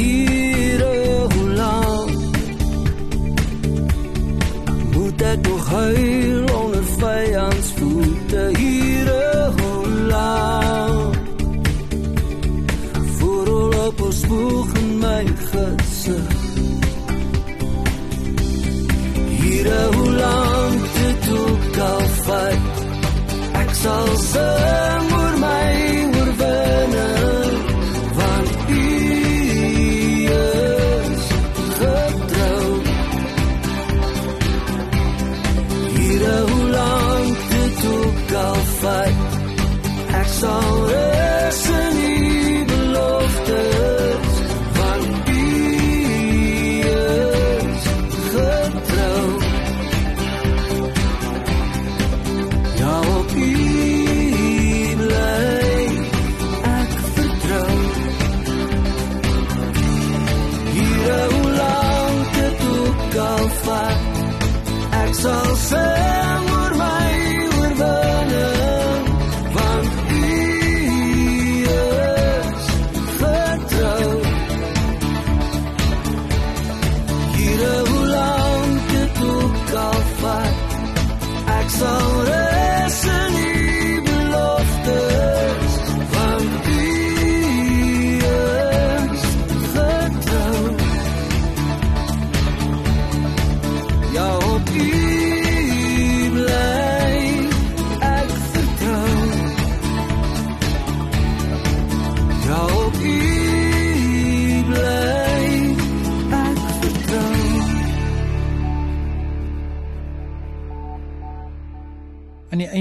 you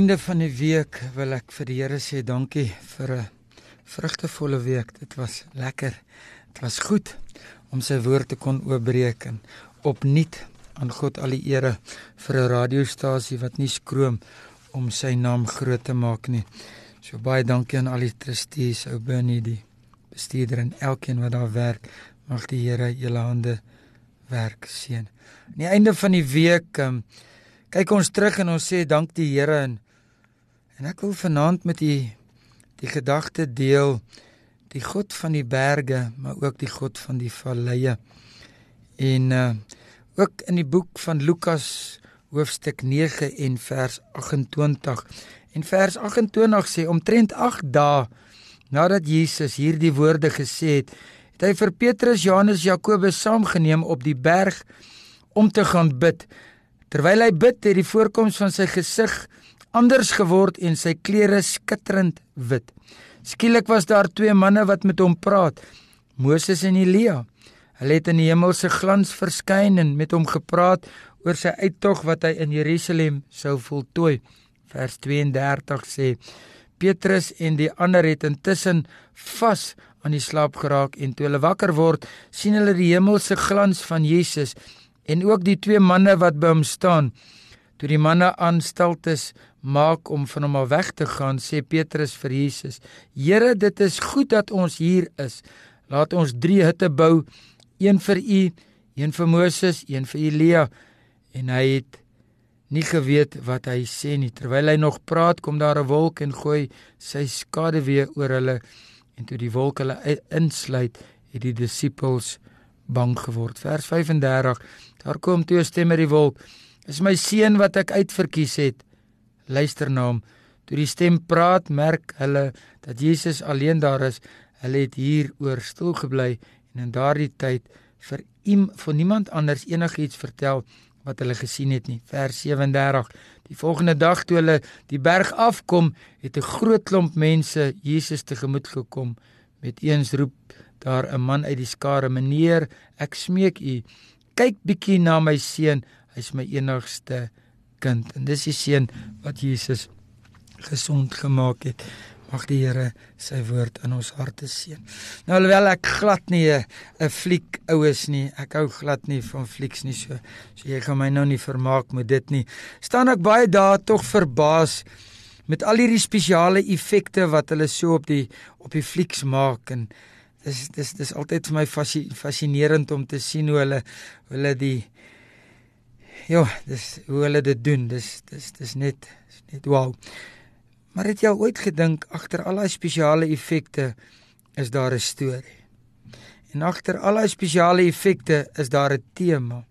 einde van die week wil ek vir die Here sê dankie vir 'n vrugtevolle week. Dit was lekker. Dit was goed om sy woord te kon oopbreek en opnuut aan God al die ere vir 'n radiostasie wat nie skroom om sy naam groot te maak nie. So baie dankie aan al die trustees, ou Bernie, die bestuurder en elkeen wat daar werk. Mag die Here julle hande werk seën. Aan die einde van die week um, kyk ons terug en ons sê dank die Here en en ek wil vanaand met u die gedagte deel die God van die berge, maar ook die God van die valleie. En uh Ook in die boek van Lukas hoofstuk 9 en vers 28. En vers 28 sê omtrent 8 dae nadat Jesus hierdie woorde gesê het, het hy vir Petrus, Johannes, Jakobus saamgeneem op die berg om te gaan bid. Terwyl hy bid, het die voorkoms van sy gesig anders geword en sy klere skitterend wit. Skielik was daar twee manne wat met hom praat, Moses en Elia. Hulle het in die hemelse glans verskyn en met hom gepraat oor sy uittog wat hy in Jerusalem sou voltooi. Vers 32 sê Petrus en die ander het intussen vas aan die slaap geraak en toe hulle wakker word, sien hulle die hemelse glans van Jesus en ook die twee manne wat by hom staan. Toe die manne aanstaltes maak om van hom af weg te gaan, sê Petrus vir Jesus: "Here, dit is goed dat ons hier is. Laat ons drie hutte bou, een vir U, een vir Moses, een vir Elia." En hy het nie geweet wat hy sê nie. Terwyl hy nog praat, kom daar 'n wolk en gooi sy skade weer oor hulle en toe die wolk hulle insluit, het die disippels bang geword. Vers 35. Daar kom toe 'n stem uit die wolk. Dis my seun wat ek uitverkies het. Luister na hom. Toe die stem praat, merk hulle dat Jesus alleen daar is. Hulle het hier oor stil gebly en in daardie tyd vir iem van niemand anders enigiets vertel wat hulle gesien het nie. Vers 37. Die volgende dag toe hulle die berg afkom, het 'n groot klomp mense Jesus tegemoet gekom. Met eens roep daar 'n man uit die skare: "Meneer, ek smeek u, kyk bietjie na my seun, hy's my enigste kind." En dis die seun wat Jesus gesond gemaak het. Mag die Here sy woord in ons harte seën. Nou alhoewel ek glad nie 'n fliek oues nie, ek hou glad nie van flieks nie so. So jy gaan my nou nie vermaak met dit nie. Staan ek baie daar tog verbaas met al hierdie spesiale effekte wat hulle so op die op die flieks maak en dis dis dis altyd vir my fascinerend om te sien hoe hulle hulle die ja, dis hoe hulle dit doen. Dis dis dis net dis net wow. Maar het jy ooit gedink agter al daai spesiale effekte is daar 'n storie? En agter al daai spesiale effekte is daar 'n tema.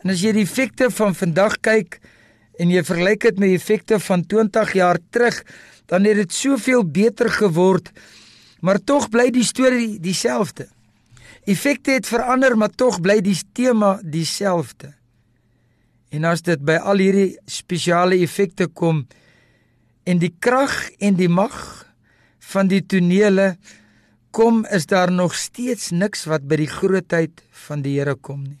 En as jy die effekte van vandag kyk en jy vergelyk dit met die effekte van 20 jaar terug, dan het dit soveel beter geword. Maar tog bly die storie dieselfde. Effekte het verander, maar tog bly die tema dieselfde. En as dit by al hierdie spesiale effekte kom, en die krag en die mag van die tonele kom is daar nog steeds niks wat by die grootheid van die Here kom nie.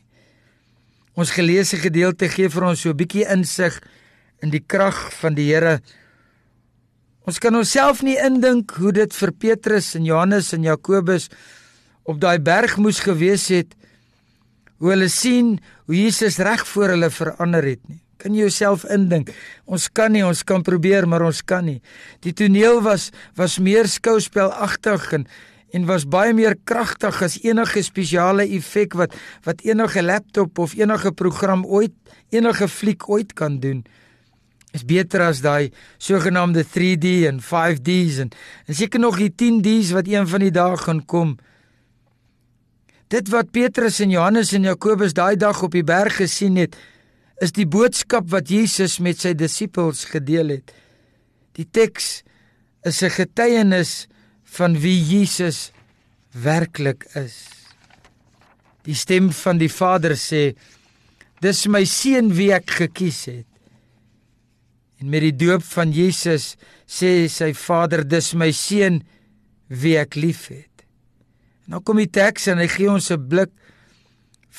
Ons geleesde gedeelte gee vir ons so 'n bietjie insig in die krag van die Here. Ons kan onsself nie indink hoe dit vir Petrus en Johannes en Jakobus op daai berg moes gewees het hoe hulle sien hoe Jesus reg voor hulle verander het nie. Kan jy jouself indink? Ons kan nie, ons kan probeer, maar ons kan nie. Die toneel was was meer skouspelagtig en en was baie meer kragtig as enige spesiale effek wat wat enige laptop of enige program ooit enige fliek ooit kan doen. Is beter as daai sogenaamde 3D en 5Ds en en seker nog die 10Ds wat een van die dae gaan kom. Dit wat Petrus en Johannes en Jakobus daai dag op die berg gesien het, is die boodskap wat Jesus met sy disippels gedeel het. Die teks is 'n getuienis van wie Jesus werklik is. Die stem van die Vader sê: "Dis my seun wie ek gekies het." En met die doop van Jesus sê sy Vader: "Dis my seun wie ek liefhet." Nou kom die teks en hy gee ons 'n blik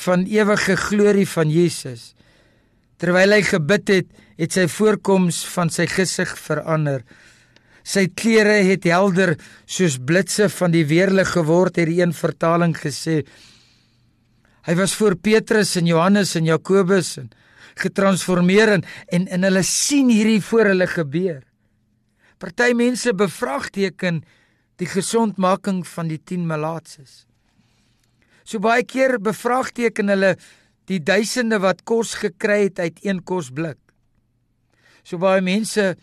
van ewige glorie van Jesus. Terwyl hy gebid het, het sy voorkoms van sy gesig verander. Sy klere het helder soos blitse van die weerlig geword, het die een vertaling gesê. Hy was voor Petrus en Johannes en Jakobus en getransformeer en en, en hulle sien hierdie voor hulle gebeur. Party mense bevraagteken die gesondmaking van die 10 malaatses. So baie keer bevraagteken hulle die duisende wat kos gekry het uit een kosblik. So baie mense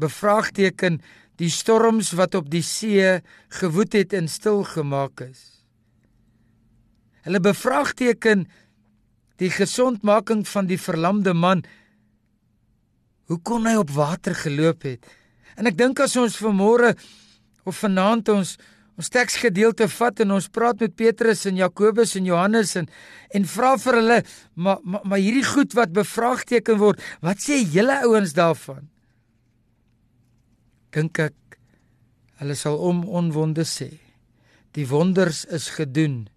bevraagteken die storms wat op die see gewoed het en stil gemaak is. Hulle bevraagteken die gesondmaking van die verlamde man hoe kon hy op water geloop het en ek dink as ons vanmôre of vanaand ons ons teksgedeelte vat en ons praat met Petrus en Jakobus en Johannes en en vra vir hulle maar maar, maar hierdie goed wat bevraagteken word wat sê julle ouens daarvan dink ek hulle sal om onwonde sê die wonders is gedoen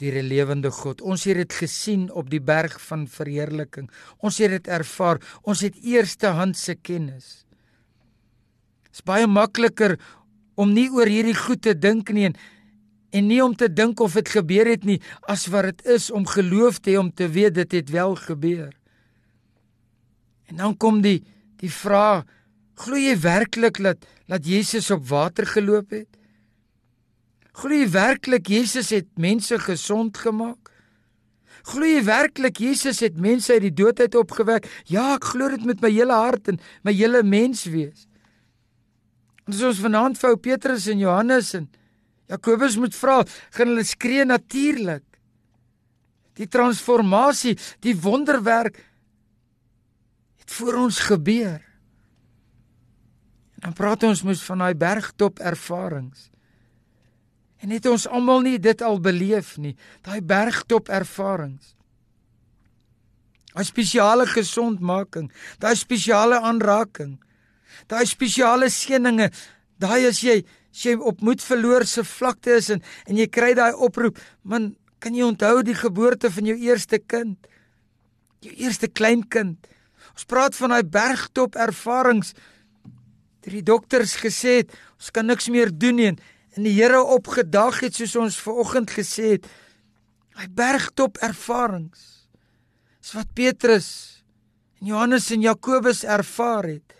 deur die lewende God. Ons het dit gesien op die berg van verheerliking. Ons het dit ervaar. Ons het eerste hand se kennis. Dit is baie makliker om nie oor hierdie goed te dink nie en, en nie om te dink of dit gebeur het nie as wat dit is om geloof te hê om te weet dit het wel gebeur. En dan kom die die vraag: Glo jy werklik dat dat Jesus op water geloop het? Glo jy werklik Jesus het mense gesond gemaak? Glo jy werklik Jesus het mense uit die dood uit opgewek? Ja, ek glo dit met my hele hart en my hele mens wees. Ons vanaand vir Petrus en Johannes en Jakobus moet vra, gaan hulle skree natuurlik. Die transformasie, die wonderwerk het voor ons gebeur. En dan praat ons mos van daai bergtop ervarings. En het ons almal nie dit al beleef nie, daai bergtop ervarings. Daai spesiale gesondmaking, daai spesiale aanraking, daai spesiale seëninge, daai as jy as jy op moed verloor se vlakte is en en jy kry daai oproep, man, kan jy onthou die geboorte van jou eerste kind? Jou eerste kleinkind. Ons praat van daai bergtop ervarings. Die dokters gesê het, ons kan niks meer doen nie en die Here opgedag het soos ons vanoggend gesê het hy bergtop ervarings is wat Petrus en Johannes en Jakobus ervaar het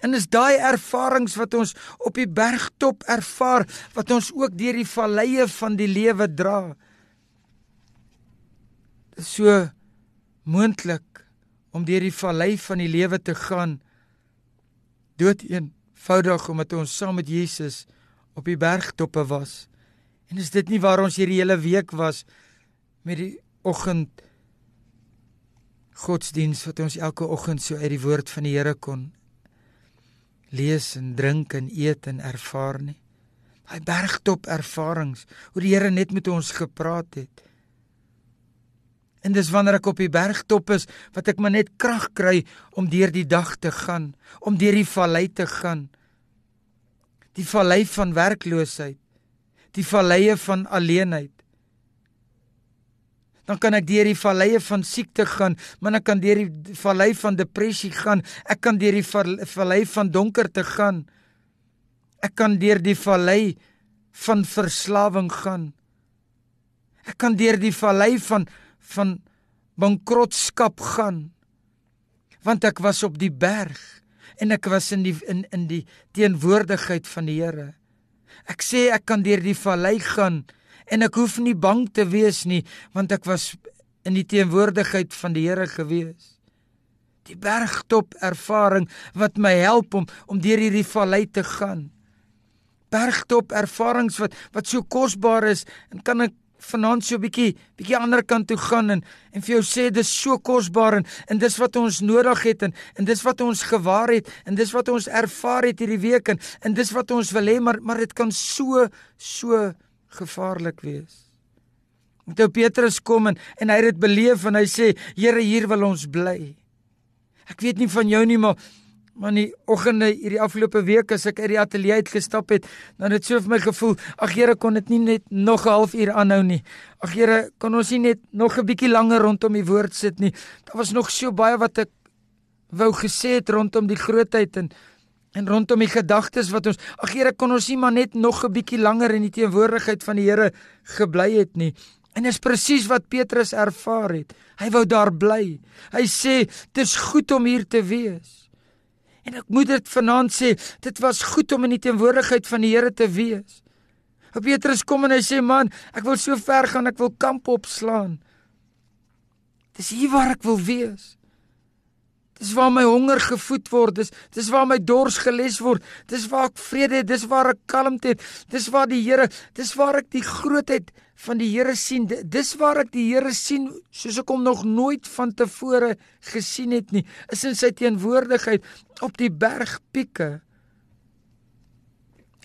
en is daai ervarings wat ons op die bergtop ervaar wat ons ook deur die valleie van die lewe dra dit is so moontlik om deur die vallei van die lewe te gaan dood eenvoudig omdat ons saam met Jesus op die bergtoppe was. En is dit nie waar ons hierdie hele week was met die oggend godsdiens wat ons elke oggend so uit die woord van die Here kon lees en drink en eet en ervaar nie. Daai bergtop ervarings hoe die Here net met ons gepraat het. En dis wanneer ek op die bergtop is wat ek maar net krag kry om deur die dag te gaan, om deur die vallei te gaan die vallei van werkloosheid, die valleie van alleenheid. Dan kan ek deur die valleie van siekte gaan, maar ek kan deur die vallei van depressie gaan, ek kan deur die vallei van donkerte gaan. Ek kan deur die vallei van verslawing gaan. Ek kan deur die vallei van van bankrotskap gaan. Want ek was op die berg en ek was in die in in die teenwoordigheid van die Here. Ek sê ek kan deur die vallei gaan en ek hoef nie bang te wees nie want ek was in die teenwoordigheid van die Here gewees. Die bergtop ervaring wat my help om om deur hierdie vallei te gaan. Bergtop ervarings wat wat so kosbaar is en kan ek vanaand so 'n bietjie bietjie ander kant toe gaan en en vir jou sê dis so kosbaar en en dis wat ons nodig het en en dis wat ons gewaar het en dis wat ons ervaar het hierdie week en en dis wat ons wil hê maar maar dit kan so so gevaarlik wees. Toe Petrus kom en en hy het dit beleef en hy sê Here hier wil ons bly. Ek weet nie van jou nie maar Maar die oggende hierdie afgelope week as ek uit die ateljee uit gestap het, dan het so vir my gevoel, ag Here, kon dit nie net nog 'n halfuur aanhou nie. Ag Here, kon ons nie net nog 'n bietjie langer rondom die woord sit nie. Daar was nog so baie wat ek wou gesê het rondom die grootheid en en rondom die gedagtes wat ons ag Here, kon ons nie maar net nog 'n bietjie langer in die teenwoordigheid van die Here gebly het nie. En dis presies wat Petrus ervaar het. Hy wou daar bly. Hy sê, "Dis goed om hier te wees." En ek moet dit vanaand sê, dit was goed om in die teenwoordigheid van die Here te wees. Op Petrus kom en hy sê man, ek wil so ver gaan, ek wil kamp opslaan. Dis hier waar ek wil wees. Dis waar my honger gevoed word. Dis dis waar my dors geles word. Dis waar ek vrede het. Dis waar ek kalmte het. Dis waar die Here, dis waar ek die grootheid van die Here sien. Dis waar ek die Here sien soos ek hom nog nooit van tevore gesien het nie. Is in sy teenwoordigheid op die bergpieke.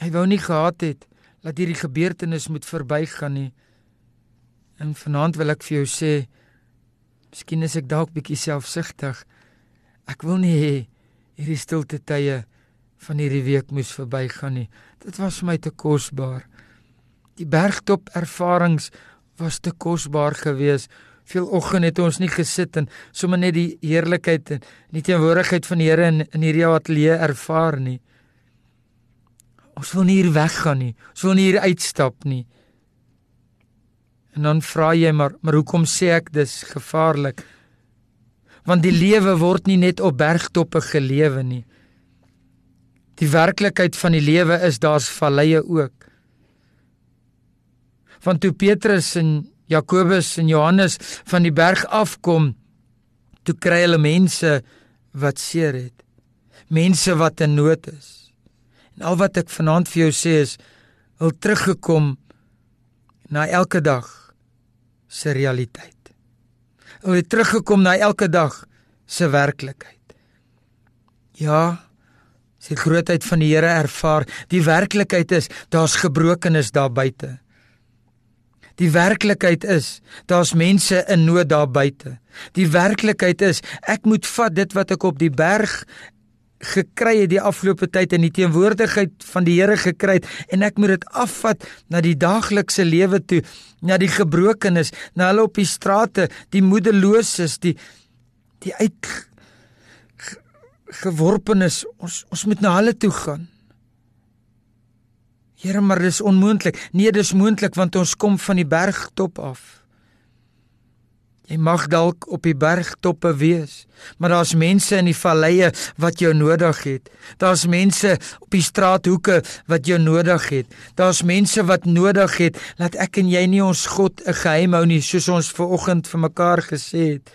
Hy wou nie gehad het dat hierdie gebeurtenis moet verbygaan nie. En vanaand wil ek vir jou sê, miskien is ek dalk bietjie selfsugtig. Ek wil nie hê hierdie stilte tye van hierdie week moes verbygaan nie. Dit was vir my te kosbaar. Die bergtop ervarings was te kosbaar geweest. Veel oggend het ons nie gesit en sommer net die heerlikheid en die teenwoordigheid van die Here in in hierdie ateljee ervaar nie. Ons wil nie hier weggaan nie. Ons wil nie hier uitstap nie. En dan vra jy maar, maar hoekom sê ek dis gevaarlik? Want die lewe word nie net op bergtoppe gelewe nie. Die werklikheid van die lewe is daar's valleie ook. Want toe Petrus en Jakobus en Johannes van die berg afkom, toe kry hulle mense wat seer het. Mense wat in nood is. En al wat ek vanaand vir jou sê is, hul teruggekom na elke dag se realiteit hulle het teruggekom na elke dag se werklikheid. Ja, sy grootheid van die Here ervaar. Die werklikheid is daar's gebrokenis daar buite. Die werklikheid is daar's mense in nood daar buite. Die werklikheid is ek moet vat dit wat ek op die berg gekry het die afgelope tyd in die teenwoordigheid van die Here gekry het en ek moet dit afvat na die daaglikse lewe toe, na die gebrokenes, na hulle op die strate, die moedeloses, die die uit geworpenes. Ons ons moet na hulle toe gaan. Here, maar dis onmoontlik. Nee, dis moontlik want ons kom van die bergtop af. Jy mag dalk op die bergtoppe wees, maar daar's mense in die valleie wat jou nodig het. Daar's mense op die straathoeke wat jou nodig het. Daar's mense wat nodig het dat ek en jy nie ons God 'n geheim hou nie, soos ons ver oggend vir mekaar gesê het.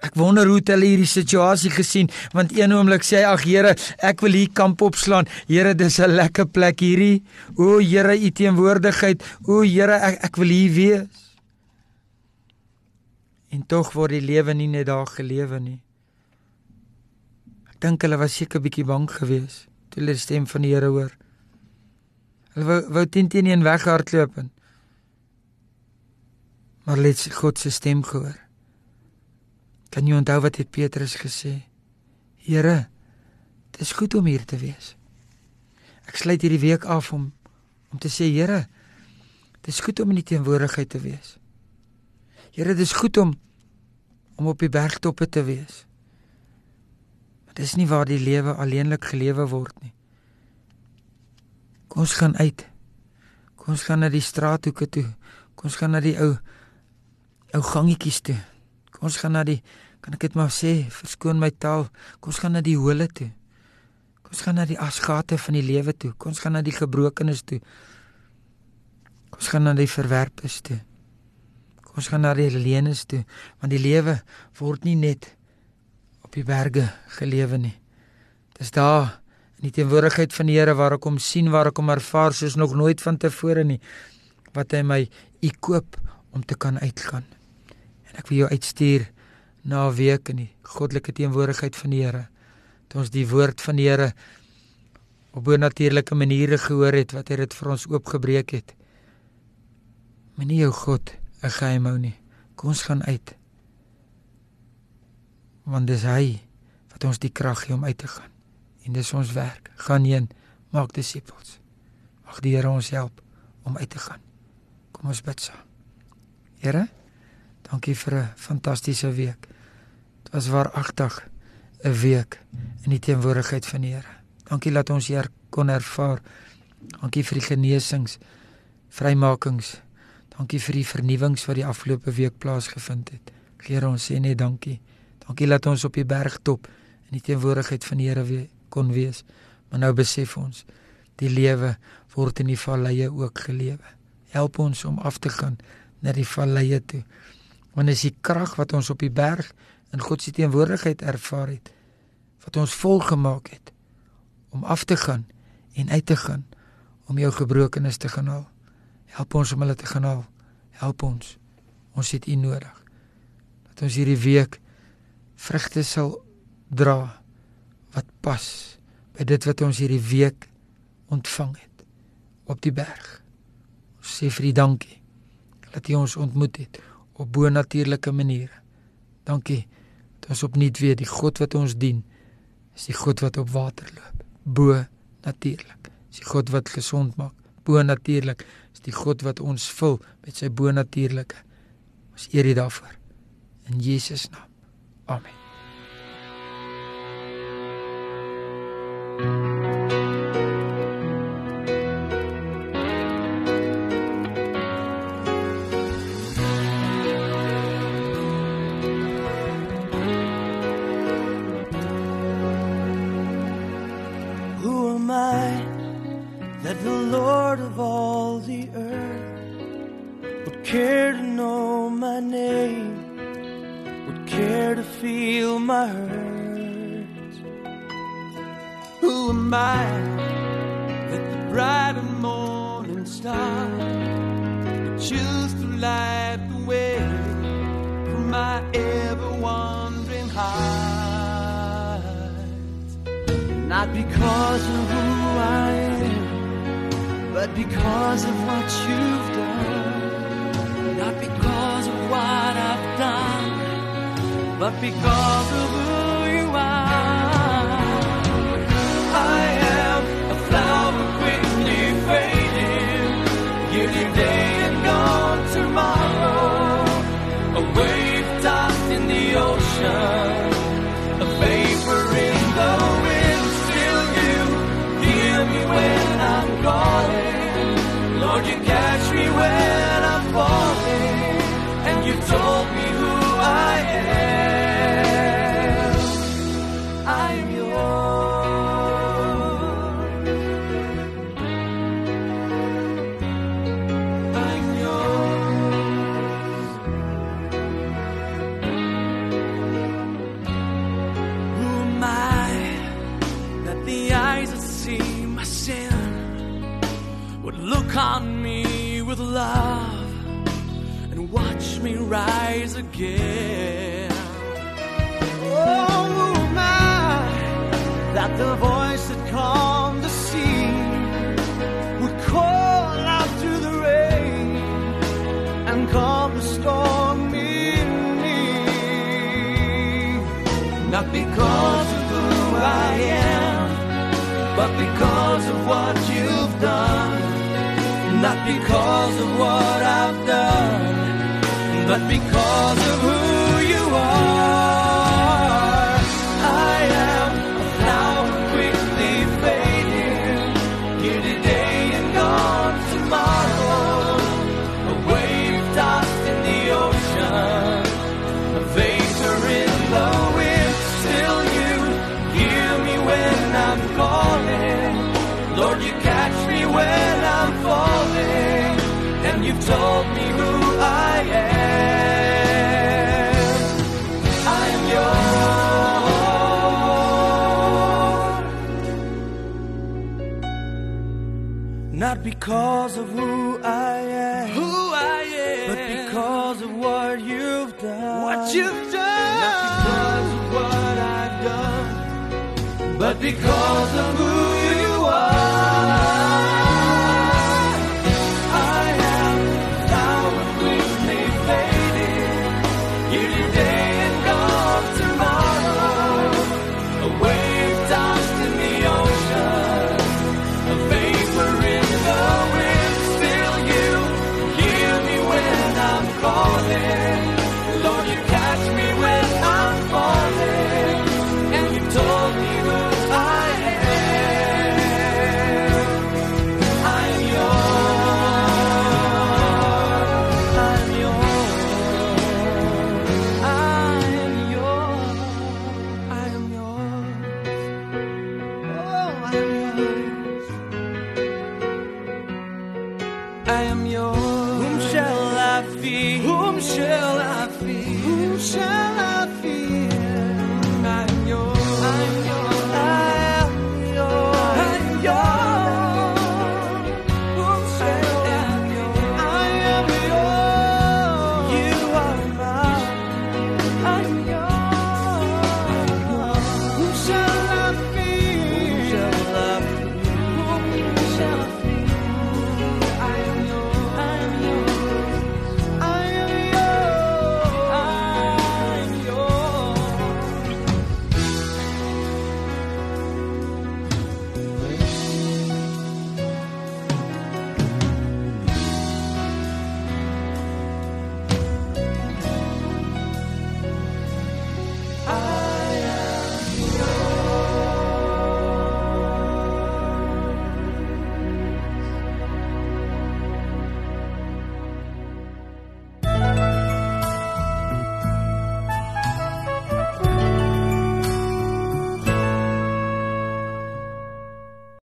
Ek wonder hoe hulle hierdie situasie gesien, want een oomblik sê hy: "Ag Here, ek wil hier kamp opslaan. Here, dis 'n lekker plek hierdie. O Here, u teenwoordigheid. O Here, ek ek wil hier wees." En tog word die lewe nie net daar gelewe nie. Ek dink hulle was seker bietjie bang geweest toe hulle die stem van die Here hoor. Hulle wou wou teen teen een weghardloop en maar let God se stem gehoor. Kan jy onthou wat het Petrus gesê? Here, dit is goed om hier te wees. Ek sluit hierdie week af om om te sê Here, dit is goed om in die teenwoordigheid te wees. Here, dit is goed om om op die bergtoppe te wees. Maar dis nie waar die lewe alleenlik gelewe word nie. Kom ons gaan uit. Kom ons gaan na die straathoeke toe. Kom ons gaan na die ou ou gangetjies toe. Kom ons gaan na die kan ek dit maar sê, verskoon my taal. Kom ons gaan na die hole toe. Kom ons gaan na die asgate van die lewe toe. Kom ons gaan na die gebrokenes toe. Kom ons gaan na die verwerpes toe. Ons gaan na die leenes toe, want die lewe word nie net op die berge gelewe nie. Dis daar in die teenwoordigheid van die Here waar ek hom sien, waar ek hom ervaar soos nog nooit vantevore nie, wat hy my u koop om te kan uitgaan. En ek wil jou uitstuur na 'n week in die goddelike teenwoordigheid van die Here. Dat ons die woord van die Here op bonatuurlike maniere gehoor het wat hy dit vir ons oopgebreek het. Moenie jou God 'n geheim hou nie. Kom ons gaan uit. Want dis hy wat ons die krag gee om uit te gaan. En dis ons werk. Gaan heen, maak disippels. Mag die Here ons help om uit te gaan. Kom ons bid saam. Here, dankie vir 'n fantastiese week. Dit was waaragtig 'n week in die teenwoordigheid van die Here. Dankie dat ons hier kon ervaar. Dankie vir die genesings, vrymakings Dankie vir die vernuwings wat die afgelope week plaasgevind het. Here ons sê net dankie. Dankie dat ons op die bergtop in die teenwoordigheid van die Here we kon wees. Maar nou besef ons die lewe word in die valleie ook gelewe. Help ons om af te gaan na die valleie toe. Want is die krag wat ons op die berg in God se teenwoordigheid ervaar het wat ons volgemaak het om af te gaan en uit te gaan om jou gebrokenis te gaan haal. Help ons om hulle te gaan haal. Help ons. Ons het U nodig. Dat ons hierdie week vrugte sal dra wat pas by dit wat ons hierdie week ontvang het op die berg. Ons sê vir U dankie dat U ons ontmoet het op bo-natuurlike maniere. Dankie dat ons opnuut weet die God wat ons dien is die God wat op water loop. Bo natuurlik. Is die God wat gesond maak. Bo natuurlik is die God wat ons vul met sy bo natuurlike. Ons eer U daarvoor. In Jesus naam. Amen. would care to feel my hurt. Who am I that the bright and morning star would choose to light the way for my ever wandering heart? Not because of who I am, but because of what you've done. Not because of what I've done but because of again. Oh, my, that the voice that calmed the sea would call out through the rain and calm the storm in me. Not because of who I am, but because of what you've done. Not because of what I've done but because of who you are, I am now quickly fading. Here today and gone tomorrow, a wave tossed in the ocean, a vapor in the wind. Still, you hear me when I'm calling. Lord, you catch me when I'm falling, and you've told me. because of who I am. Who I am. But because of what you've done. What you've done. Not because of what I've done. But because of who